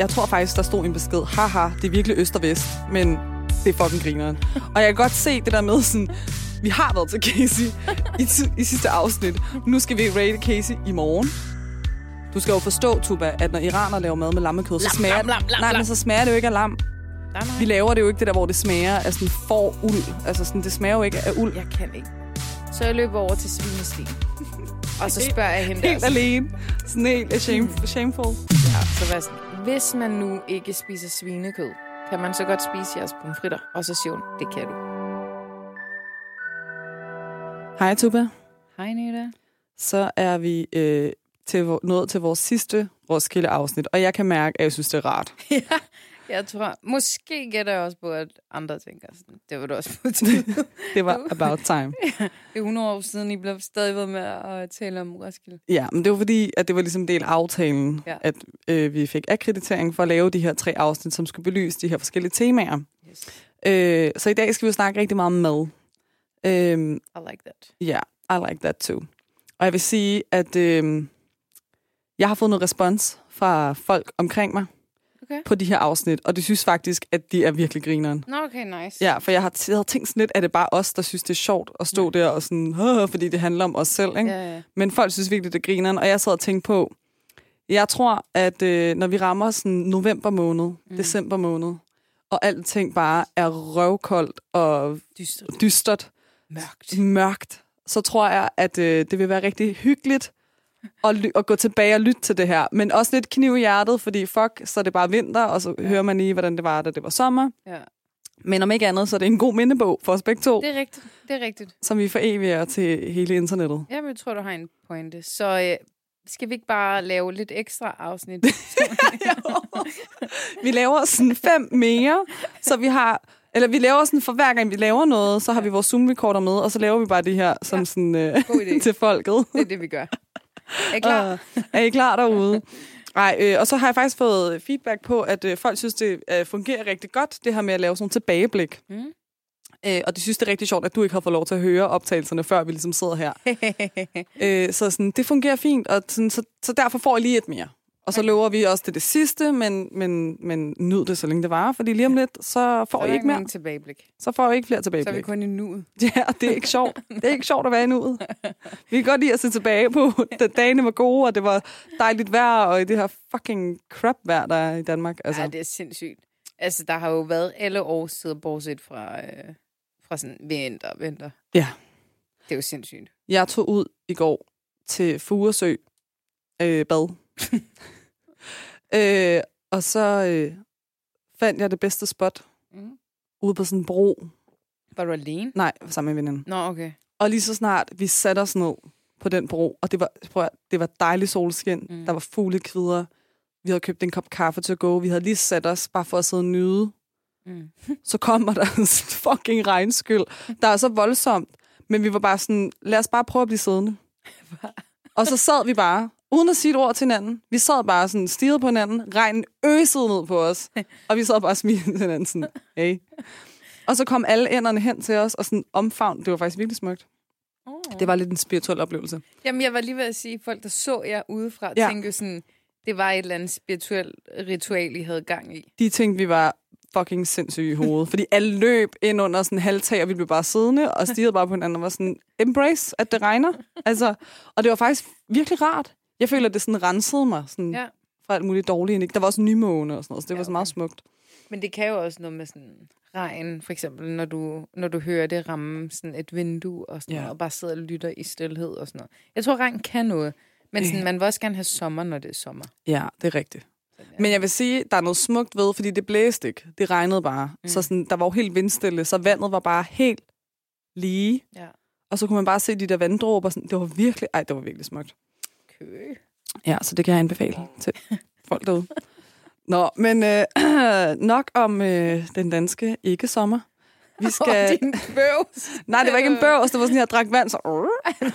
jeg tror faktisk, der stod en besked, haha, det er virkelig øst og vest, men det er fucking grineren. og jeg kan godt se det der med sådan, vi har været til Casey i, i sidste afsnit. Nu skal vi rate Casey i morgen. Du skal jo forstå, Tuba, at når iraner laver mad med lammekød, så Lam, smager, lam, lam, lam, nej, men så smager det jo ikke af lam. Nej, nej. Vi laver det jo ikke det der, hvor det smager af sådan for uld. Altså sådan, det smager jo ikke af uld. Jeg kan ikke. Så jeg løber over til svinestien. Og så spørger jeg hende Helt der. alene. Sådan helt shame, shameful. Ja, så var sådan, hvis man nu ikke spiser svinekød, kan man så godt spise jeres pomfritter? Og så siger hun, det kan du. Hej, Tuba. Hej, Nita. Så er vi øh, til, nået til vores sidste Roskilde-afsnit, og jeg kan mærke, at jeg synes, det er rart. ja, jeg tror, måske gætter jeg også på, at andre tænker sådan, det var du også på tide. Det var about time. det er 100 år siden, I blev stadig ved med at tale om Roskilde. Ja, men det var fordi, at det var ligesom del af aftalen, Ja. ja. at øh, vi fik akkreditering for at lave de her tre afsnit, som skulle belyse de her forskellige temaer. Yes. Øh, så i dag skal vi jo snakke rigtig meget om mad. Øh, I like that. Ja, yeah, I like that too. Og jeg vil sige, at øh, jeg har fået noget respons fra folk omkring mig Okay. på de her afsnit, og de synes faktisk, at de er virkelig grineren. Nå, okay, nice. Ja, for jeg har, jeg har tænkt sådan lidt, at det er bare os, der synes, det er sjovt at stå der og sådan, "Åh", fordi det handler om os selv, ikke? Ja, ja. Men folk synes virkelig, det er grineren, og jeg sad og tænkte på, jeg tror, at øh, når vi rammer sådan november måned, mm. december måned, og alting bare er røvkoldt og Dyster. dystert, Mørkt. mørkt, så tror jeg, at øh, det vil være rigtig hyggeligt at, ly- at gå tilbage og lytte til det her. Men også lidt kniv i hjertet, fordi fuck, så er det bare vinter, og så ja. hører man lige, hvordan det var, da det var sommer. Ja. Men om ikke andet, så er det en god mindebog for os begge to, Det er rigtigt. Det er rigtigt. som vi foreviger til hele internettet. Jamen, jeg tror, du har en pointe. Så øh, skal vi ikke bare lave lidt ekstra afsnit? Vi laver sådan fem mere, så vi har... Eller vi laver sådan, for hver gang vi laver noget, så har vi vores Zoom-recorder med, og så laver vi bare det her som Ja. sådan, øh, til folket. Det er det, vi gør. Er I klar? Uh, er I klar derude? Nej, øh, og så har jeg faktisk fået feedback på, at øh, folk synes, det øh, fungerer rigtig godt, det her med at lave sådan nogle tilbageblik. Mm. Øh, og de synes, det er rigtig sjovt, at du ikke har fået lov til at høre optagelserne, før vi ligesom sidder her. øh, så sådan, det fungerer fint, og sådan, så, så derfor får I lige et mere. Og så lover vi også til det sidste, men, men, men nyd det, så længe det varer, fordi lige om lidt, så får Så I ikke mere. tilbageblik. Så får I ikke flere Så er vi tilbageblik. kun i nuet. Ja, det er ikke sjovt. Det er ikke sjovt at være i nuet. Vi kan godt lide at se tilbage på, da dagene var gode, og det var dejligt vejr, og i det her fucking crap vejr, der er i Danmark. Altså. Ja, det er sindssygt. Altså, der har jo været alle årstider, bortset fra, øh, fra sådan vinter, vinter. Ja. Det er jo sindssygt. jeg tog ud i går til Furesø øh, bad. øh, og så øh, fandt jeg det bedste spot Mm. ude på sådan en bro. Var du alene? Nej, sammen med veninden. Nå, okay. Og lige så snart vi satte os ned på den bro, og det var, prøv at, det var dejligt solskin, mm. der var fuglekvider, vi havde købt en kop kaffe til at gå, vi havde lige sat os bare for at sidde og nyde. Mm. Så kommer der en fucking regnskyld, der er så voldsomt, men vi var bare sådan, lad os bare prøve at blive siddende. og så sad vi bare, uden at sige et ord til hinanden. Vi sad bare sådan, stirrede på hinanden, regnen øsede ned på os, og vi sad bare og smilede til hinanden sådan, hey. Og så kom alle enderne hen til os, og sådan omfavn. Det var faktisk virkelig smukt. Oh. Det var lidt en spirituel oplevelse. Jamen, jeg var lige ved at sige, at folk, der så jer udefra, ja. Tænkte sådan, det var et eller andet spirituelt ritual, I havde gang i. De tænkte, vi var fucking sindssyge i hovedet. fordi alle løb ind under sådan en halvtag, og vi blev bare siddende og stirrede bare på hinanden og var sådan, embrace, at det regner. Altså, og det var faktisk virkelig rart. Jeg føler, at det sådan rensede mig sådan, Ja. fra alt muligt dårligt. Ikke? Der var også nymåne og sådan noget, så det Ja, var så meget okay. smukt. Men det kan jo også noget med sådan regn, for eksempel, når du, når du hører det ramme sådan et vindue og sådan Ja. noget, og bare sidder og lytter i stillhed og sådan noget. Jeg tror, regn kan noget, men sådan, man vil også gerne have sommer, når det er sommer. Ja, det er rigtigt. Ja. Men jeg vil sige, der er noget smukt ved, fordi det blæste ikke. Det regnede bare. Mm. Så sådan, der var jo helt vindstille, så vandet var bare helt lige. Ja. Og så kunne man bare se de der vanddråber. Sådan, det var virkelig, ej, det var virkelig smukt. Kø. Ja, så det kan jeg anbefale til folk derude. Nå, men øh, nok om øh, den danske ikke-sommer. Vi skal... Og din bøvs. Nej, det var ikke en bøvs, det var sådan, at jeg drak vand, så...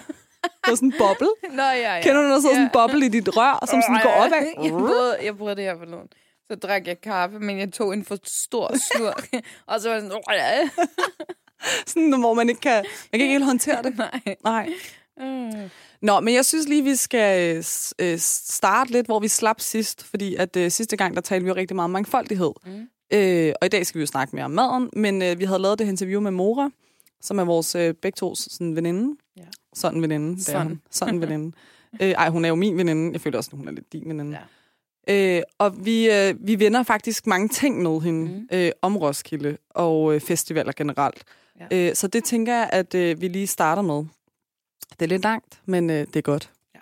Det var sådan en boble. Nå, ja, ja. Kender du, når der sidder sådan en Ja. boble i dit rør, som sådan går opad? Jeg prøvede, jeg prøvede det her for nogen. Så drak jeg kaffe, men jeg tog en for stor slurk. og så var jeg sådan, "Åh, ja." Sådan, hvor man ikke kan, man kan ikke helt håndtere det. nej. Nej. Mm. Nå, men jeg synes lige, vi skal øh, starte lidt, hvor vi slap sidst, fordi at øh, sidste gang, der talte vi jo rigtig meget om mangfoldighed. Mm. Øh, og i dag skal vi jo snakke mere om maden, men øh, vi havde lavet det interview med Mora, som er vores øh, begge to sådan, veninde. Ja. Sådan veninde. Det er Sådan. hun. Sådan veninde. øh, ej, hun er jo min veninde. Jeg føler også, at hun er lidt din veninde. Ja. Øh, og vi, øh, vi vender faktisk mange ting med hende mm. øh, om Roskilde og øh, festivaler generelt. Ja. Øh, så det tænker jeg, at øh, vi lige starter med. Det er lidt langt, men øh, det er godt. Ja.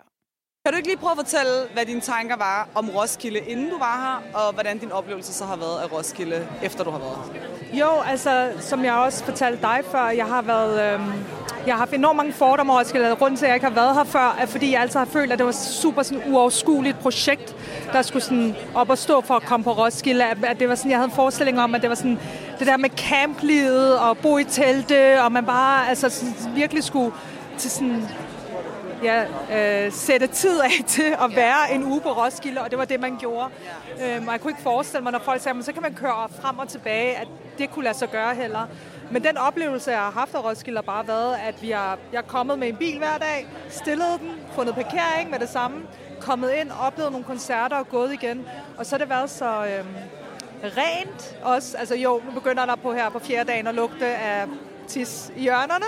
Kan du ikke lige prøve at fortælle, hvad dine tanker var om Roskilde, inden du var her, og hvordan din oplevelse så har været af Roskilde, efter du har været her? Jo, altså, som jeg også fortalte dig før, jeg har været... Øhm, jeg har haft enormt mange fordomme over Roskilde. Grunden til, at jeg ikke har været her før, er, fordi jeg altid har følt, at det var super sådan uoverskueligt projekt, der skulle sådan op og stå for at komme på Roskilde. At, at det var sådan, jeg havde en forestilling om, at det var sådan det der med camplivet og bo i telte, og man bare altså, sådan, virkelig skulle til sådan ja, øh, sætte tid af til at være en uge på Roskilde, og det var det, man gjorde. Øhm, og jeg kunne ikke forestille mig, når folk sagde, at så kan man køre frem og tilbage, at det kunne lade sig gøre heller. Men den oplevelse, jeg har haft af Roskilde, har bare været, at vi har, jeg er kommet med en bil hver dag, stillet den, fundet parkering med det samme, kommet ind, oplevet nogle koncerter og gået igen. Og så har det været så øhm, rent også. Altså jo, nu begynder der på her på fjerde dagen at lugte af tis i hjørnerne.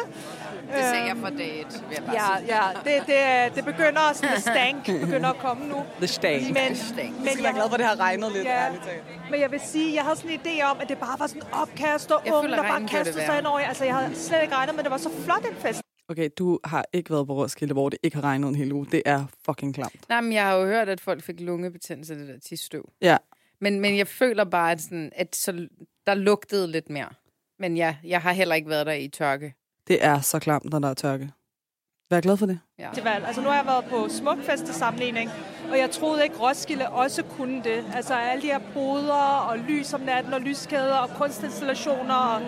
Det sagde jeg for dag et, vil jeg bare Ja, sige. ja det, det, det begynder sådan, the stank begynder at komme nu. The stank. Men, stank. men Jeg skal være glad for, at det har regnet lidt, Ja, ærligt talt. men jeg vil sige, jeg havde sådan en idé om, at det bare var sådan opkast og unge, der bare kastede sig ind over. Altså, jeg havde slet ikke regnet, men det var så flot en fest. Okay, du har ikke været på Roskilde, hvor det ikke har regnet en hel uge. Det er fucking klamt. Nej, men jeg har jo hørt, at folk fik lungebetændelse af det der tisstøv. Ja, Men, men jeg føler bare, at, sådan, at så, der lugtede lidt mere. Men ja, jeg har heller ikke været der i tørke. Det er så klamt, når der er tørke. Vær glad for det. Ja. Altså nu har jeg været på Smukfest til sammenligning, og jeg troede ikke, Roskilde også kunne det. Altså alle de her boder og lys om natten og lyskæder og kunstinstallationer og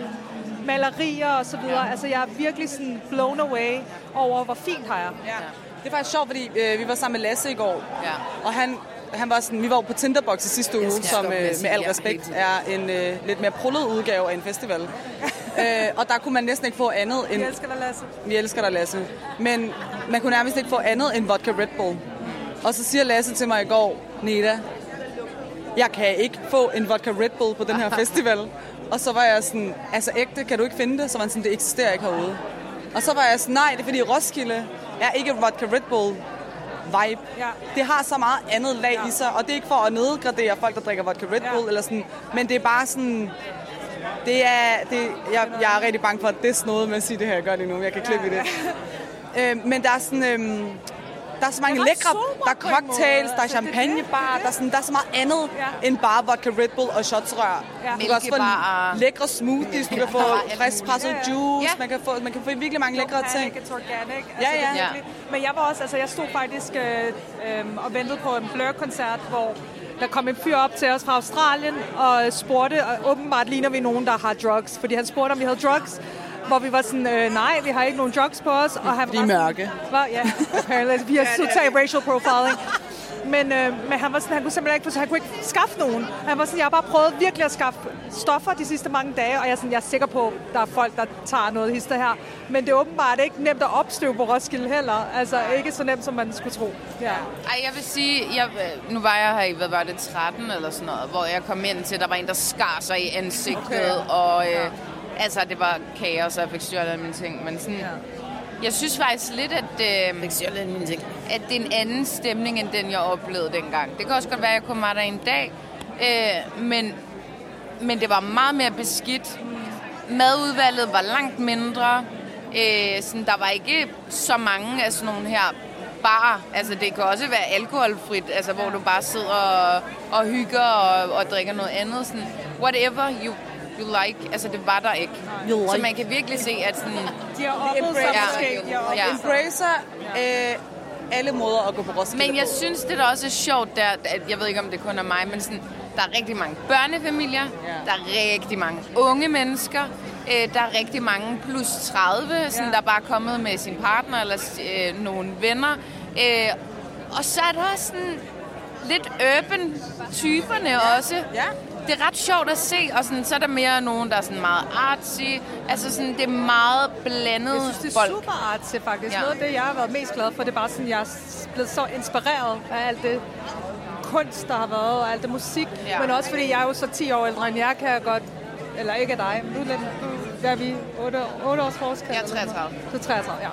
malerier og så videre. Altså jeg er virkelig sådan blown away over, hvor fint har jeg. Ja. Det er faktisk sjovt, fordi øh, vi var sammen med Lasse i går, Ja. og han, han var sådan, vi var jo på Tinderbox i sidste uge, som øh, med al respekt er en øh, lidt mere prullet udgave af en festival. øh, og der kunne man næsten ikke få andet end... Jeg elsker dig, Lasse. Vi elsker dig, Lasse. Men man kunne nærmest ikke få andet end vodka Red Bull. Og så siger Lasse til mig i går, Neda, jeg kan ikke få en vodka Red Bull på den her festival. Og så var jeg sådan, altså ægte, kan du ikke finde det? Så var han sådan, det eksisterer ikke herude. Og så var jeg sådan, nej, det er fordi Roskilde er ikke vodka Red Bull vibe. Ja. Det har så meget andet lag i sig, og det er ikke for at nedgradere folk, der drikker vodka Red Bull, Ja. eller sådan, men det er bare sådan, det er, det, jeg, jeg er rigtig bange for, at det er noget med at sige det her, jeg gør lige nu, jeg kan klippe i det. Øh, men der er sådan, øhm, der er så mange er lækre, der er cocktails, der er det det, champagnebar, er der er, sådan, der er så meget andet Ja. end bare vodka Red Bull og shotsrør. Ja. Du kan også få lækre smoothies, du kan få Ja, alt frisk presset muligt. juice, Ja. man kan få, man kan få virkelig mange lækre ting. It's organic. Altså, Ja, ja. Det er virkelig- Men jeg var også, altså jeg stod faktisk øh, øh, og ventede på en Blur-koncert, hvor der kom en fyr op til os fra Australien og spurgte, og åbenbart ligner vi nogen, der har drugs, fordi han spurgte, om vi havde drugs. Hvor vi var sådan, øh, nej, vi har ikke nogen drugs på os. Og han De var sådan- mørke. Var, ja, apparently. Vi har totalt racial profiling. Men, øh, men han var sådan, han kunne simpelthen ikke, for han kunne ikke skaffe nogen. Han var sådan, jeg har bare prøvet virkelig at skaffe stoffer de sidste mange dage, og jeg er, sådan, jeg er sikker på, at der er folk, der tager noget hister her. Men det er åbenbart ikke nemt at opstøve på Roskilde heller. Altså ikke så nemt, som man skulle tro. Ja. Ej, jeg vil sige, jeg, nu var jeg her i, hvad var det, 13 eller sådan noget, hvor jeg kom ind til, der var en, der skar sig i ansigtet, okay. og øh, altså, det var kaos, og jeg fik stjålet mine ting, men sådan... Ja. Jeg synes faktisk lidt, at, øh, at det er en anden stemning, end den, jeg oplevede dengang. Det kan også godt være, at jeg kom der en dag, øh, men, men det var meget mere beskidt. Madudvalget var langt mindre. Øh, sådan, der var ikke så mange af sådan nogle her bar. Altså, det kan også være alkoholfrit, altså, hvor du bare sidder og, og hygger og, og drikker noget andet. Sådan, whatever you, you like. Altså, det var der ikke. You Så like. man kan virkelig se, at sådan... De har oppet sig Ja. måske. Oppet Ja. Embracer øh, alle måder at gå på Roskilde Men jeg på. synes, det der også er sjovt, der, at jeg ved ikke, om det kun er mig, men sådan, der er rigtig mange børnefamilier, Ja. der er rigtig mange unge mennesker, øh, der er rigtig mange plus 30, sådan, Ja. der bare er kommet med sin partner eller øh, nogle venner. Øh, og så er der også sådan lidt urban typerne også. Ja. Det er ret sjovt at se, og sådan, så er der mere nogen, der er sådan meget artsy. Altså sådan, det er meget blandet Jeg synes, det er folk. super artsy, faktisk. Ja. Noget af det, jeg har været mest glad for, det er bare sådan, jeg er blevet så inspireret af alt det kunst, der har været, og alt det musik. Ja. Men også fordi jeg er jo så 10 år ældre end jeg, kan jeg godt... Eller ikke af dig, men du er lidt... Du, hvad er vi? 8, 8 års forskel? Jeg er eller sådan noget? 33. Du er 33, ja.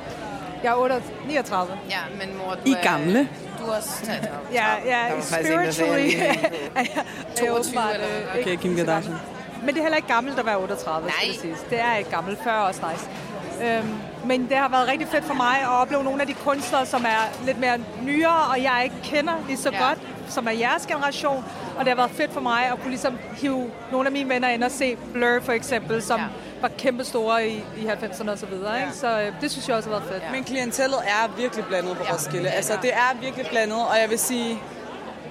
Jeg er 8, 39. Ja, men mor, du I er... gamle. Du også 33. Ja, ja, spiritually jeg jeg, jeg 22 åbenbart, Okay, ikke Kim Kardashian. Men det er heller ikke gammelt at være 38, skal Nej. det siges. Det er ikke gammelt. 40 er også nice. Øhm, men det har været rigtig fedt for mig at opleve nogle af de kunstnere, som er lidt mere nyere, og jeg ikke kender lige så ja. godt, som er jeres generation. Og det har været fedt for mig at kunne ligesom hive nogle af mine venner ind og se Blur for eksempel, som Ja. Ja. var kæmpe store i, i 90'erne og så videre. Ikke? Så øh, det synes jeg også har været fedt. Ja. Men klientellet er virkelig blandet på Ja. Roskilde. Ja. Altså, det er virkelig blandet, og jeg vil sige,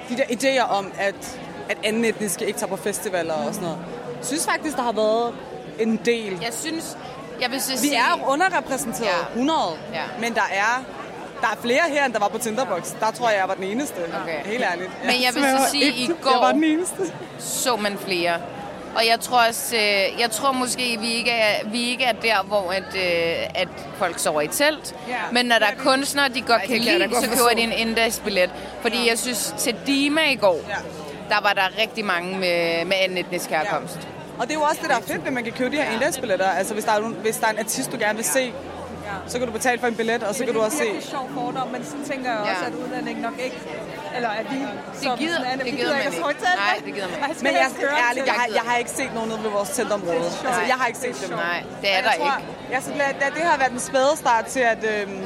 de der idéer om, at, at anden etniske ikke tager på festivaler og sådan noget, synes faktisk, der har været en del. Jeg synes, jeg vil så Vi sige... er underrepræsenteret, Ja. 100, Ja. men der er, der er flere her, end der var på Tinderbox. Der tror jeg, jeg var den eneste. Okay. Helt ærligt. Men jeg vil Så sige, i går- Jeg var den eneste. så man flere. Og jeg tror også, øh, jeg tror måske, vi ikke er, vi ikke er der, hvor at, øh, at folk sover i telt. Ja. Men når der er kunstnere, de godt det kan lide, godt så køber de en index-billet. Fordi jeg synes, til Dima i går, Ja. der var der rigtig mange med, med anden etnisk herkomst. Og det er jo også det, der er fedt, at man kan købe de her indeksbilletter. Altså, hvis der, er, hvis der er en artist, du gerne vil se, så kan du betale for en billet, og så kan du også Det se... er en sjov fordom, men sådan tænker jeg også, Ja. at udlænding nok ikke... Eller at vi som gider- sådan, det vi gider man ikke at ikke. Nej, det gider man ikke. Men jeg skal ærligt, jeg har, jeg har ikke set nogen nede ved vores teltområde. Altså, jeg har ikke set dem. Nej, det er der jeg tror, ikke. Jeg, så det, det har været en spæde start til, at, øhm,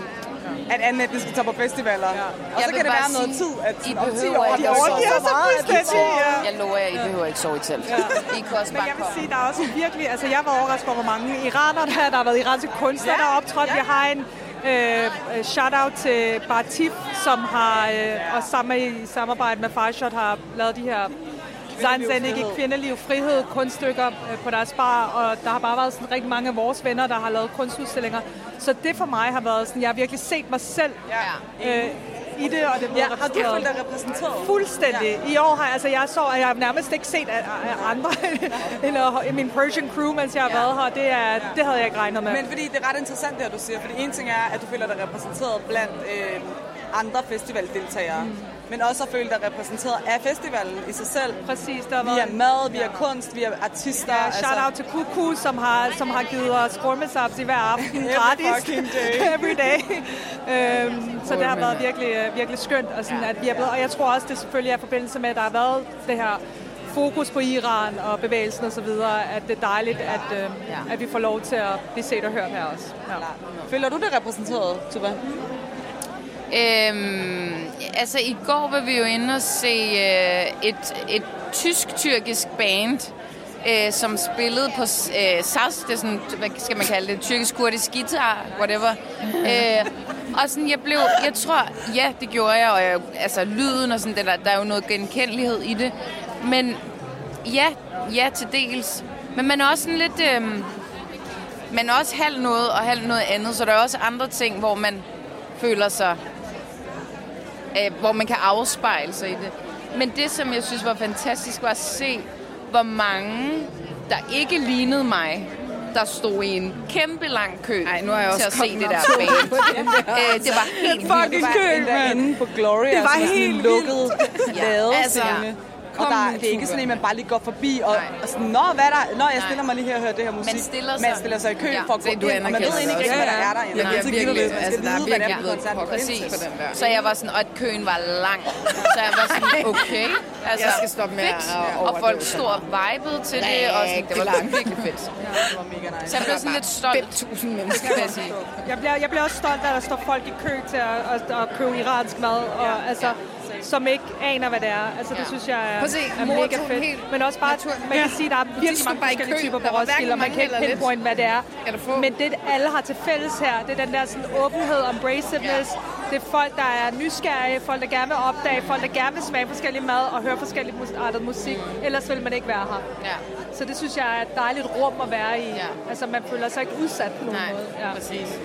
at anden etnisk skal tage på festivaler. Ja. Og så kan det være noget tid, at I sådan om 10 behøver år, ikke de overgiver sig fuldstændig. Ja. Jeg lover jer, I behøver ikke sove i telt. I kan også Men jeg vil sige, der er også virkelig... Altså, jeg var overrasket over, hvor mange iranere, der, er. der har været iranske kunstnere, Ja, der er optrådt. ja. Vi har en øh, shout-out til Batif, som har, øh, og sammen i samarbejde med Farshot, har lavet de her Zanzanik i kvindeliv, frihed, kunststykker øh, på deres bar, og der har bare været sådan rigtig mange af vores venner, der har lavet kunstudstillinger. Så det for mig har været sådan, jeg har virkelig set mig selv Ja. øh, i det, og det Ja, har du følt dig repræsenteret? Fuldstændig. I år har jeg, altså jeg så, at jeg har nærmest ikke set af, af andre end min Persian crew, mens jeg har Ja. været her. Det, er, det havde jeg ikke regnet med. Men fordi det er ret interessant, det her, du siger. Fordi en ting er, at du føler dig repræsenteret blandt øh, andre festivaldeltagere. Mm. Men også at føle dig repræsenteret af festivalen i sig selv. Præcis, der Via var mad, via kunst, via artister. Ja, shout out til Kuku, som har, som har givet os gormesabs i hver aften Every gratis. fucking day. Every day. øhm, så det har været virkelig, øh, virkelig skønt. Og, sådan, at vi er blevet, og jeg tror også, det selvfølgelig er i forbindelse med, at der har været det her fokus på Iran og bevægelsen og så videre, at det er dejligt, at, øh, at vi får lov til at blive set og hørt her også. Ja. Føler du dig repræsenteret, Tuba? Øhm, altså, i går var vi jo inde og se øh, et, et tysk-tyrkisk band, øh, som spillede på øh, SAS, det er sådan, hvad skal man kalde det, tyrkisk-kurdisk guitar, whatever. Øh, og sådan, jeg blev, jeg tror, ja, det gjorde jeg, og jeg, altså lyden og sådan, der, der er jo noget genkendelighed i det. Men ja, ja, til dels. Men man er også sådan lidt, øh, man er også halv noget og halv noget andet, så der er også andre ting, hvor man føler sig øh, hvor man kan afspejle sig i det. Men det, som jeg synes var fantastisk, var at se, hvor mange, der ikke lignede mig, der stod i en kæmpe lang kø Ej, nu er jeg til også at se kommet det der band. øh, det var helt vildt. Fucking kø, inde på Glory. Det var helt lukket lade altså, Og der, det er ikke sådan en, man bare lige går forbi og, Nej. og sådan, Nå, hvad er der? Nå, jeg stiller Nej. mig lige her og hører det her musik. Man stiller Man sig- stiller sig i kø Ja, for at gå ind, og man ved egentlig ikke, hvad der er der. Ja, Man ja, ved virkelig. ikke, man Altså, der er er virkelig man ind Præcis. til. på den der. Så jeg var sådan, og at køen var lang. Så jeg var sådan, okay. Altså, Jeg skal stoppe med at Og folk stod og vibede til det, og sådan, det var virkelig fedt. Det var mega nice. Så jeg blev sådan lidt stolt, 5.000 mennesker. vil jeg sige. Jeg bliver, jeg bliver også stolt, at der står folk i kø til at, at, at købe iransk mad, og, altså, som ikke aner, hvad det er. Altså, det Ja. synes jeg er, se, er mega fedt. Men også bare, natur- man kan Ja. sige, at der er virkelig mange forskellige kø. typer på Roskilde, og man kan ikke pinpoint, hvad det er. Men det, alle har til fælles her, det er den der sådan, åbenhed, embraciveness. Det er folk, der er nysgerrige, folk, der gerne vil opdage, folk, der gerne vil smage forskellig mad og høre forskellig artet musik. Ellers vil man ikke være her. Ja, Så det synes jeg er et dejligt rum at være i. Ja. Altså, man føler sig ikke udsat på nogen nej, måde. Ja. præcis.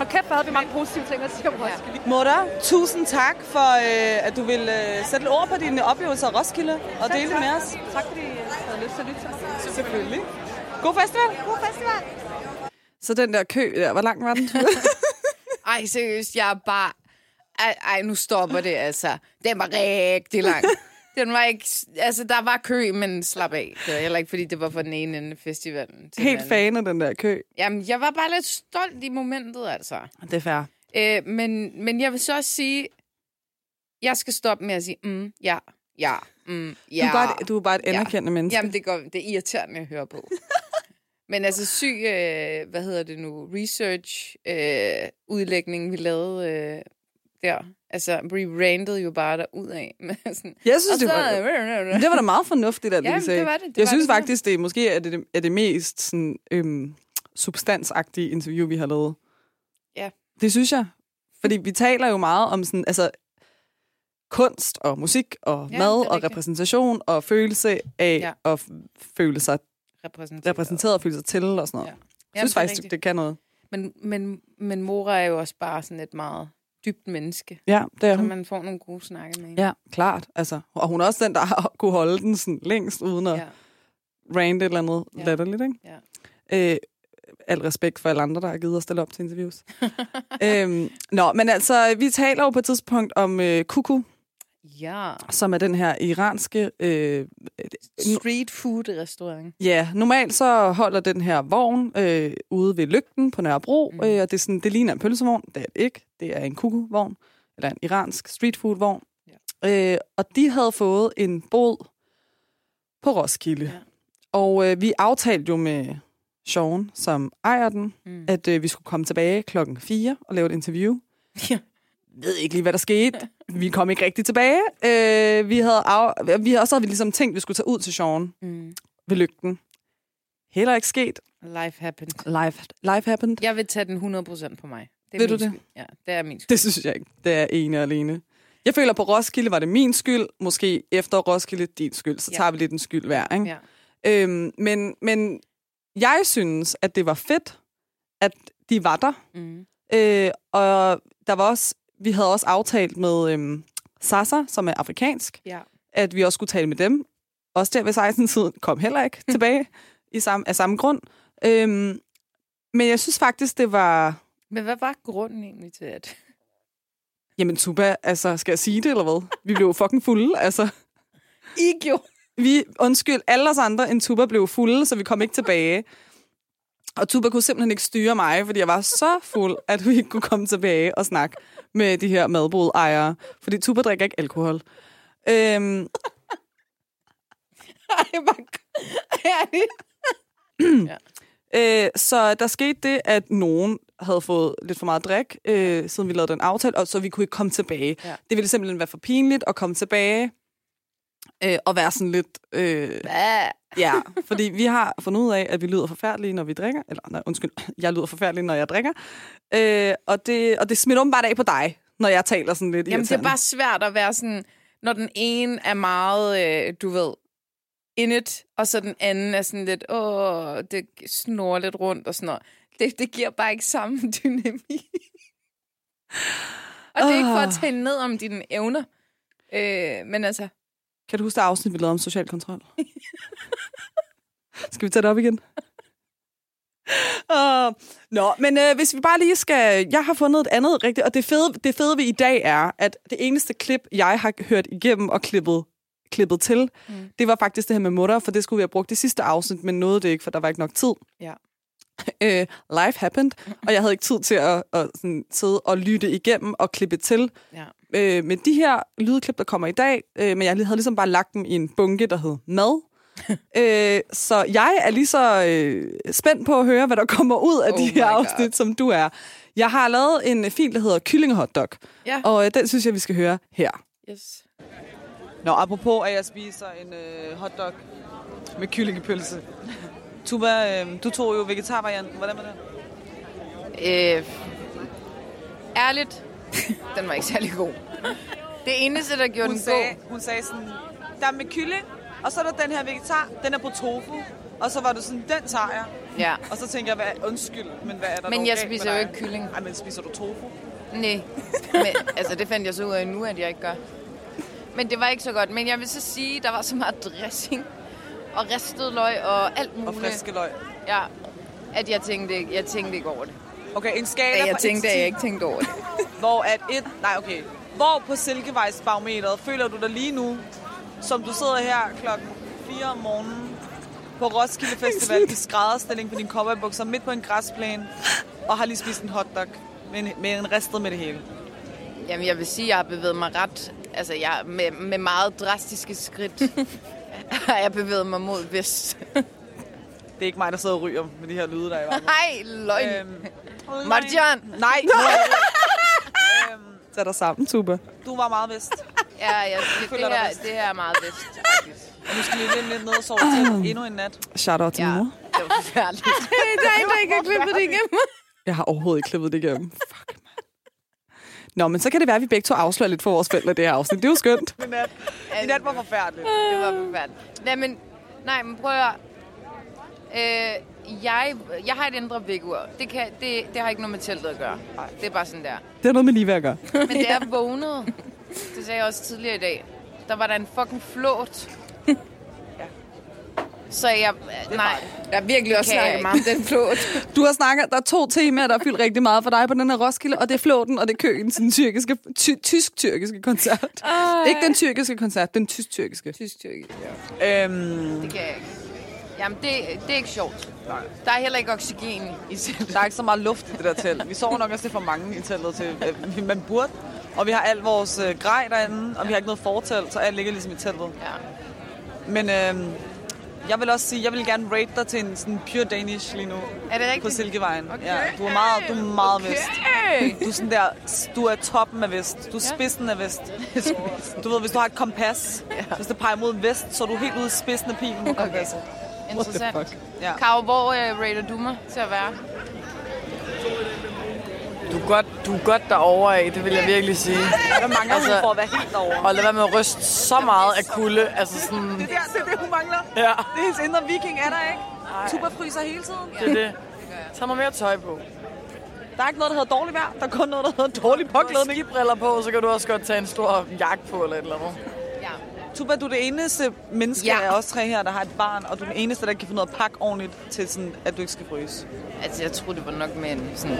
Og kæft, hvor havde vi mange positive ting at sige om Roskilde. Mutter, tusind tak for, øh, at du vil øh, sætte lidt ord på dine oplevelser af Roskilde og dele det med os. Tak fordi I havde har lyst til at lytte til. Selvfølgelig. God festival. God festival. Så den der kø der, hvor lang var den? Ej, seriøst, jeg er bare... Ej, ej, nu stopper det, altså. Den var rigtig lang. Den var ikke... Altså, der var kø, men slap af. Det var heller ikke, fordi det var for den ene ende festivalen. Til Helt fan af den der kø. Jamen, jeg var bare lidt stolt i momentet, altså. Det er fair. Øh, men, men jeg vil så også sige... Jeg skal stoppe med at sige, mm, ja, ja, mm, ja. Du, er bare, et- du er bare et anerkendende menneske. Jamen, det, går, det er irriterende at høre på. Men altså syg, øh, hvad hedder det nu, research øh, udlægning, vi lavede øh, der. Altså, vi randede jo bare derud af. sådan, Jeg synes, og det så, var, men det var da meget fornuftigt, at Ja, de sagde. det var det. Det jeg var synes det. faktisk, det måske er det, er det mest sådan, øhm, substansagtige interview, vi har lavet. Ja. Det synes jeg. Fordi vi taler jo meget om sådan, altså, kunst og musik og Ja, mad det og repræsentation og følelse af Ja. at føle sig repræsenteret. repræsenteret og føle sig til og sådan noget. Ja. Jeg Jamen, synes det er faktisk, rigtigt. det kan noget. Men, men, men Mora er jo også bare sådan et meget dybt menneske. Ja, det er Så hun. man får nogle gode snakke med hende. Ja, klart. Altså, og hun er også den, der har kunne holde den sådan længst, uden at ja. rante et eller andet ja. latterligt, ikke? Ja. Øh, al respekt for alle andre, der har givet at stille op til interviews. øhm, nå, men altså, vi taler jo på et tidspunkt om øh, Kuku, ja. som er den her iranske... Øh, Street food restaurant. ja, normalt så holder den her vogn øh, ude ved lygten på Nørrebro, Mm. øh, og det, er sådan, det ligner en pølsevogn. Det er det ikke. Det er en Kuku-vogn, eller en iransk street food-vogn. Ja. Øh, og de havde fået en bod på Roskilde. Ja. Og øh, vi aftalte jo med Sean, som ejer den, Mm. at øh, vi skulle komme tilbage klokken 4 og lave et interview. Ja. Ved ikke lige, hvad der skete. Vi kom ikke rigtig tilbage. Øh, vi havde af, vi havde, så havde vi ligesom tænkt, at vi skulle tage ud til Sean Mm. ved lygten. Heller ikke sket. Life happened. Life, life happened. Jeg vil tage den 100% på mig. Det er min du det? Skyld. Ja, det er min skyld. Det synes jeg ikke. Det er ene og alene. Jeg føler, på Roskilde var det min skyld. Måske efter Roskilde din skyld. Så Ja. tager vi lidt en skyld hver. Ikke? Ja. Øhm, men, men jeg synes, at det var fedt, at de var der. Mm. Øh, og der var også, vi havde også aftalt med øhm, Sasa, som er afrikansk, Ja. at vi også skulle tale med dem. Også der ved 16-tiden kom heller ikke tilbage i samme, af samme grund. Øhm, men jeg synes faktisk, det var... Men hvad var grunden egentlig til, at... Jamen Tuba, altså, skal jeg sige det, eller hvad? Vi blev fucking fulde, altså. I gjorde? Vi, undskyld, alle os andre end Tuba blev fulde, så vi kom ikke tilbage. Og Tuba kunne simpelthen ikke styre mig, fordi jeg var så fuld, at vi ikke kunne komme tilbage og snakke med de her madbodejere. Fordi Tuba drikker ikke alkohol. Øhm, Ej, hvor... Ærligt. øh, så der skete det, at nogen havde fået lidt for meget drik, øh, siden vi lavede den aftale, og så vi kunne ikke komme tilbage. Ja. Det ville simpelthen være for pinligt at komme tilbage øh, og være sådan lidt... Øh? Ja, fordi vi har fundet ud af, at vi lyder forfærdelige, når vi drikker. Eller, nej, undskyld, jeg lyder forfærdelig, når jeg drikker. Øh, og, det, og det smitter åbenbart af på dig, når jeg taler sådan lidt Jamen, det er bare svært at være sådan... Når den ene er meget, øh, du ved, in it, og så den anden er sådan lidt, åh, det snor lidt rundt og sådan noget. Det, det giver bare ikke samme dynamik. og det er ikke for at Åh. tage ned om dine evner. Øh, men altså, Kan du huske det afsnit, vi lavede om social kontrol? skal vi tage det op igen? Uh, Nå, men øh, hvis vi bare lige skal... Jeg har fundet et andet rigtigt, og det fede, det fede ved i dag er, at det eneste klip, jeg har hørt igennem og klippet, klippet til, mm. det var faktisk det her med mutter, for det skulle vi have brugt det sidste afsnit, men nåede det ikke, for der var ikke nok tid. Ja. øh, life happened, og jeg havde ikke tid til at, at sådan, sidde og lytte igennem og klippe til. ja. Øh, med de her lydklip, der kommer i dag, øh, men jeg havde ligesom bare lagt dem i en bunke, der hed mad. øh, så jeg er lige så øh, spændt på at høre, hvad der kommer ud af Oh de her God. afsnit, som du er. Jeg har lavet en fil, der hedder kyllingehotdog, Ja. og øh, den synes jeg, vi skal høre her. Yes. Nå, apropos, at jeg spiser en øh, hotdog med kyllingepølse. Tuba, øh, du tog jo vegetarvarianten. Hvordan var det? Øh, ærligt, den var ikke særlig god. Det eneste, der gjorde Hun den sagde, god... hun sagde sådan, der er med kylling, og så er der den her vegetar, den er på tofu. Og så var du sådan, den tager jeg. Ja. Og så tænker jeg, hvad, undskyld, men hvad er der Men jeg spiser jo ikke kylling. Ej, men spiser du tofu? Nej, men, altså det fandt jeg så ud af nu, at jeg ikke gør. Men det var ikke så godt. Men jeg vil så sige, der var så meget dressing. og ristet løg og alt Og muligt. friske løg. Ja, at jeg tænkte, jeg tænkte ikke over det. Okay, en skala Ja, jeg tænkte, 1 at jeg 10, ikke tænkte over det. Hvor at et... Nej, okay. Hvor på Silkevejsbarometeret føler du dig lige nu, som du sidder her klokken 4 om morgenen på Roskilde Festival i skrædderstilling på dine cowboybukser midt på en græsplæne og har lige spist en hotdog med en, med en ristet med det hele. Jamen, jeg vil sige, at jeg har bevæget mig ret... Altså, jeg, med, med meget drastiske skridt har jeg bevæget mig mod vest. Det er ikke mig, der sidder og ryger med de her lyde, der er i. Hej, løgn. Øhm, Marjan! nej, nu er øhm, Sæt dig sammen, Tuba. du var meget vist. Ja, jeg, det, det, dig her, vest. det her er meget vest, faktisk. Og nu skal vi lidt, lidt ned og sove til endnu en nat. Shout out til Ja, ja. mor. det var forfærdeligt. der er en, der ikke har klippet det igennem. Jeg har overhovedet ikke klippet det igennem. Fuck, man. Nå, men så kan det være, at vi begge to afslører lidt for vores forældre det her afsnit. Det er jo skønt. En nat. En nat var forfærdeligt. Det var forfærdeligt. Nej, men, nej, men prøv at høre. øh, jeg, jeg har et indre vækkeur. Det, kan, det, det har ikke noget med teltet at gøre. Det er bare sådan der. Det har noget med lige at gøre. Men da jeg vågnede, det sagde jeg også tidligere i dag, der var der en fucking flåt. Så jeg... Nej, Jeg har virkelig også snakket meget om den flåt. Du har snakket, der er to temaer, der har fyldt rigtig meget for dig på den her Roskilde, og det er flåten, og det er køen til den tyrkiske, ty, tysk-tyrkiske koncert. Ej. Ikke den tyrkiske koncert, den tysk-tyrkiske. Tysk tyrkisk, ja. Øhm, det kan jeg ikke. Jamen, det, det er ikke sjovt. Der er heller ikke oxygen i teltet. der er ikke så meget luft i det der telt. Vi sover nok også lidt for mange i teltet til, at man burde. Og vi har al vores øh, grej derinde, og vi har ikke noget fortelt, så alt ligger ligesom i teltet. Ja. Men øhm, jeg vil også sige, jeg vil gerne rate dig til en sådan pure Danish lige nu. Er det På rigtigt? Silkevejen. Ja, du er meget, du er meget okay. vest. Du er sådan der, du er toppen af vest. Du er spidsen af vest. Du ved, hvis du har et kompas, hvis det peger mod vest, så er du helt ude i spidsen af pilen på kompasset. Interessant. Ja. Karo, hvor uh, rater du mig til at være? Du er godt, du er godt derovre af, det vil jeg virkelig sige. Hvad mangler altså, hun for at være helt derovre? Og lad være med at ryste så meget af kulde. Altså sådan, Ja, det er det, hun mangler. ja, Det er hendes indre viking, er der ikke? Tuba fryser hele tiden. det er det. Tag noget mere tøj på. Der er ikke noget, der hedder dårligt vejr. Der er kun noget, der hedder dårlig Du har påklædning. på, så kan du også godt tage en stor jakke på eller et eller andet. Tuba, du er det eneste menneske Ja. af os tre her, der har et barn, og du er den eneste, der kan finde noget at pakke ordentligt til, sådan, at du ikke skal fryse. Altså, jeg troede, det var nok med en sådan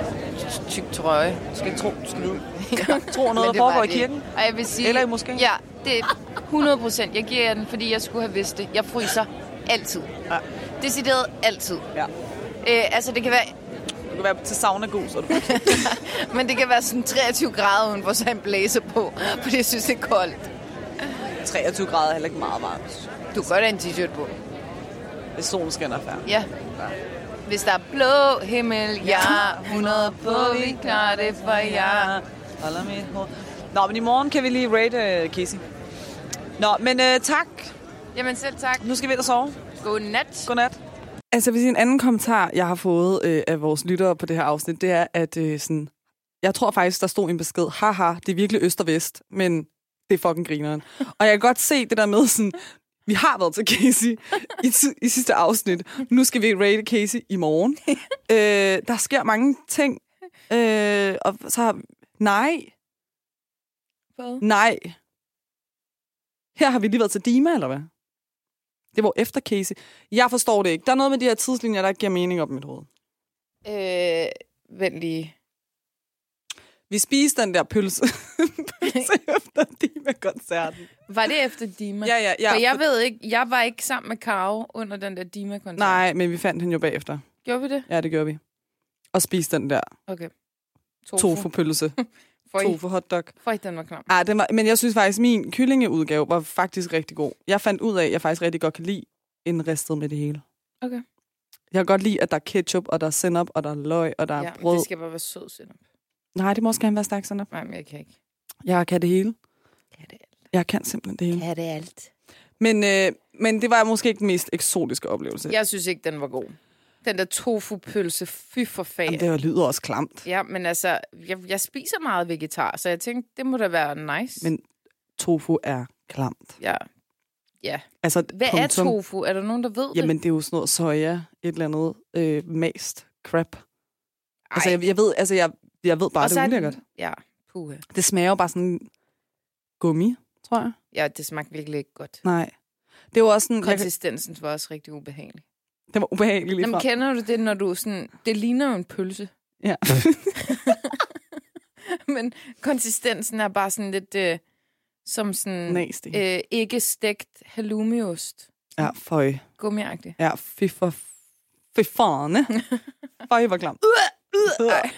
tyk trøje. Du skal ikke tro, du skal vide. ja. Tro noget, der det foregår i det. kirken. Og jeg vil sige... Eller i moskeen. Ja, det er 100 procent. Jeg giver jer den, fordi jeg skulle have vidst det. Jeg fryser altid. Ja. Decideret altid. Ja. Øh, altså, det kan være... Du kan være til sauna god, så du Men det kan være sådan 23 grader udenfor, så en blæser på. Fordi jeg synes, det er koldt. 23 grader er heller ikke meget varmt. Du kan godt have en t-shirt på. Hvis solen skinner færdig. Ja. Hvis der er blå himmel, ja, 100 på, vi klarer det for jer. Holder mit hoved. Nå, men i morgen kan vi lige rate uh, Casey. Nå, men uh, tak. Jamen selv tak. Nu skal vi ind og sove. Godnat. Godnat. Altså, hvis en anden kommentar, jeg har fået øh, af vores lyttere på det her afsnit, det er, at øh, sådan, jeg tror faktisk, der stod en besked, haha, det er virkelig øst og vest, men det er fucking grineren. og jeg kan godt se det der med sådan, vi har været til Casey i, i sidste afsnit. Nu skal vi rate Casey i morgen. øh, der sker mange ting. Øh, og så har nej, Hvad? nej. Her har vi lige været til Dima, eller hvad? Det var efter Casey. Jeg forstår det ikke. Der er noget med de her tidslinjer, der ikke giver mening op i mit hoved. Øh, vent lige. Vi spiste den der pølse, pølse efter Dima-koncerten. Var det efter Dima? Ja, ja, ja. For jeg ved ikke, jeg var ikke sammen med Karo under den der Dima-koncert. Nej, men vi fandt hende jo bagefter. Gjorde vi det? Ja, det gjorde vi. Og spiste den der Okay. tofu-pølse. For I, Tofu-hotdog. for den var knap. Ah, den var, men jeg synes faktisk, min kyllingeudgave var faktisk rigtig god. Jeg fandt ud af, at jeg faktisk rigtig godt kan lide en ristet med det hele. Okay. Jeg kan godt lide, at der er ketchup, og der er senap, og der er løg, og der er Ja, men brød. det skal bare være sød senap. Nej, det må også gerne være stærk senap. Nej, men jeg kan ikke. Jeg kan det hele. Kan det alt. Jeg kan simpelthen det hele. Kan det alt. Men, øh, men det var måske ikke den mest eksotiske oplevelse. Jeg synes ikke, den var god. Den der tofu-pølse, fy for fag. Jamen, det lyder også klamt. Ja, men altså, jeg, jeg spiser meget vegetar, så jeg tænkte, det må da være nice. Men tofu er klamt. Ja. ja. Altså, Hvad er punktum. tofu? Er der nogen, der ved det? Jamen, det er jo sådan noget soja, et eller andet øh, mast crap. Altså, Ej. jeg, jeg ved, altså, jeg, jeg ved bare, Og det er ulækkert. Ja, puha. Det smager jo bare sådan gummi, tror jeg. Ja, det smagte virkelig ikke godt. Nej. Det var også sådan... Konsistensen var også rigtig ubehagelig. det var ubehageligt lige Jamen, kender du det, når du sådan... Det ligner jo en pølse. Ja. Men konsistensen er bare sådan lidt... Øh, som sådan... Nasty. Øh, ikke stegt halloumiost. Ja, føj. Gummiagtigt. Ja, fy for... Fy farne. Føj, hvor klam. Ej.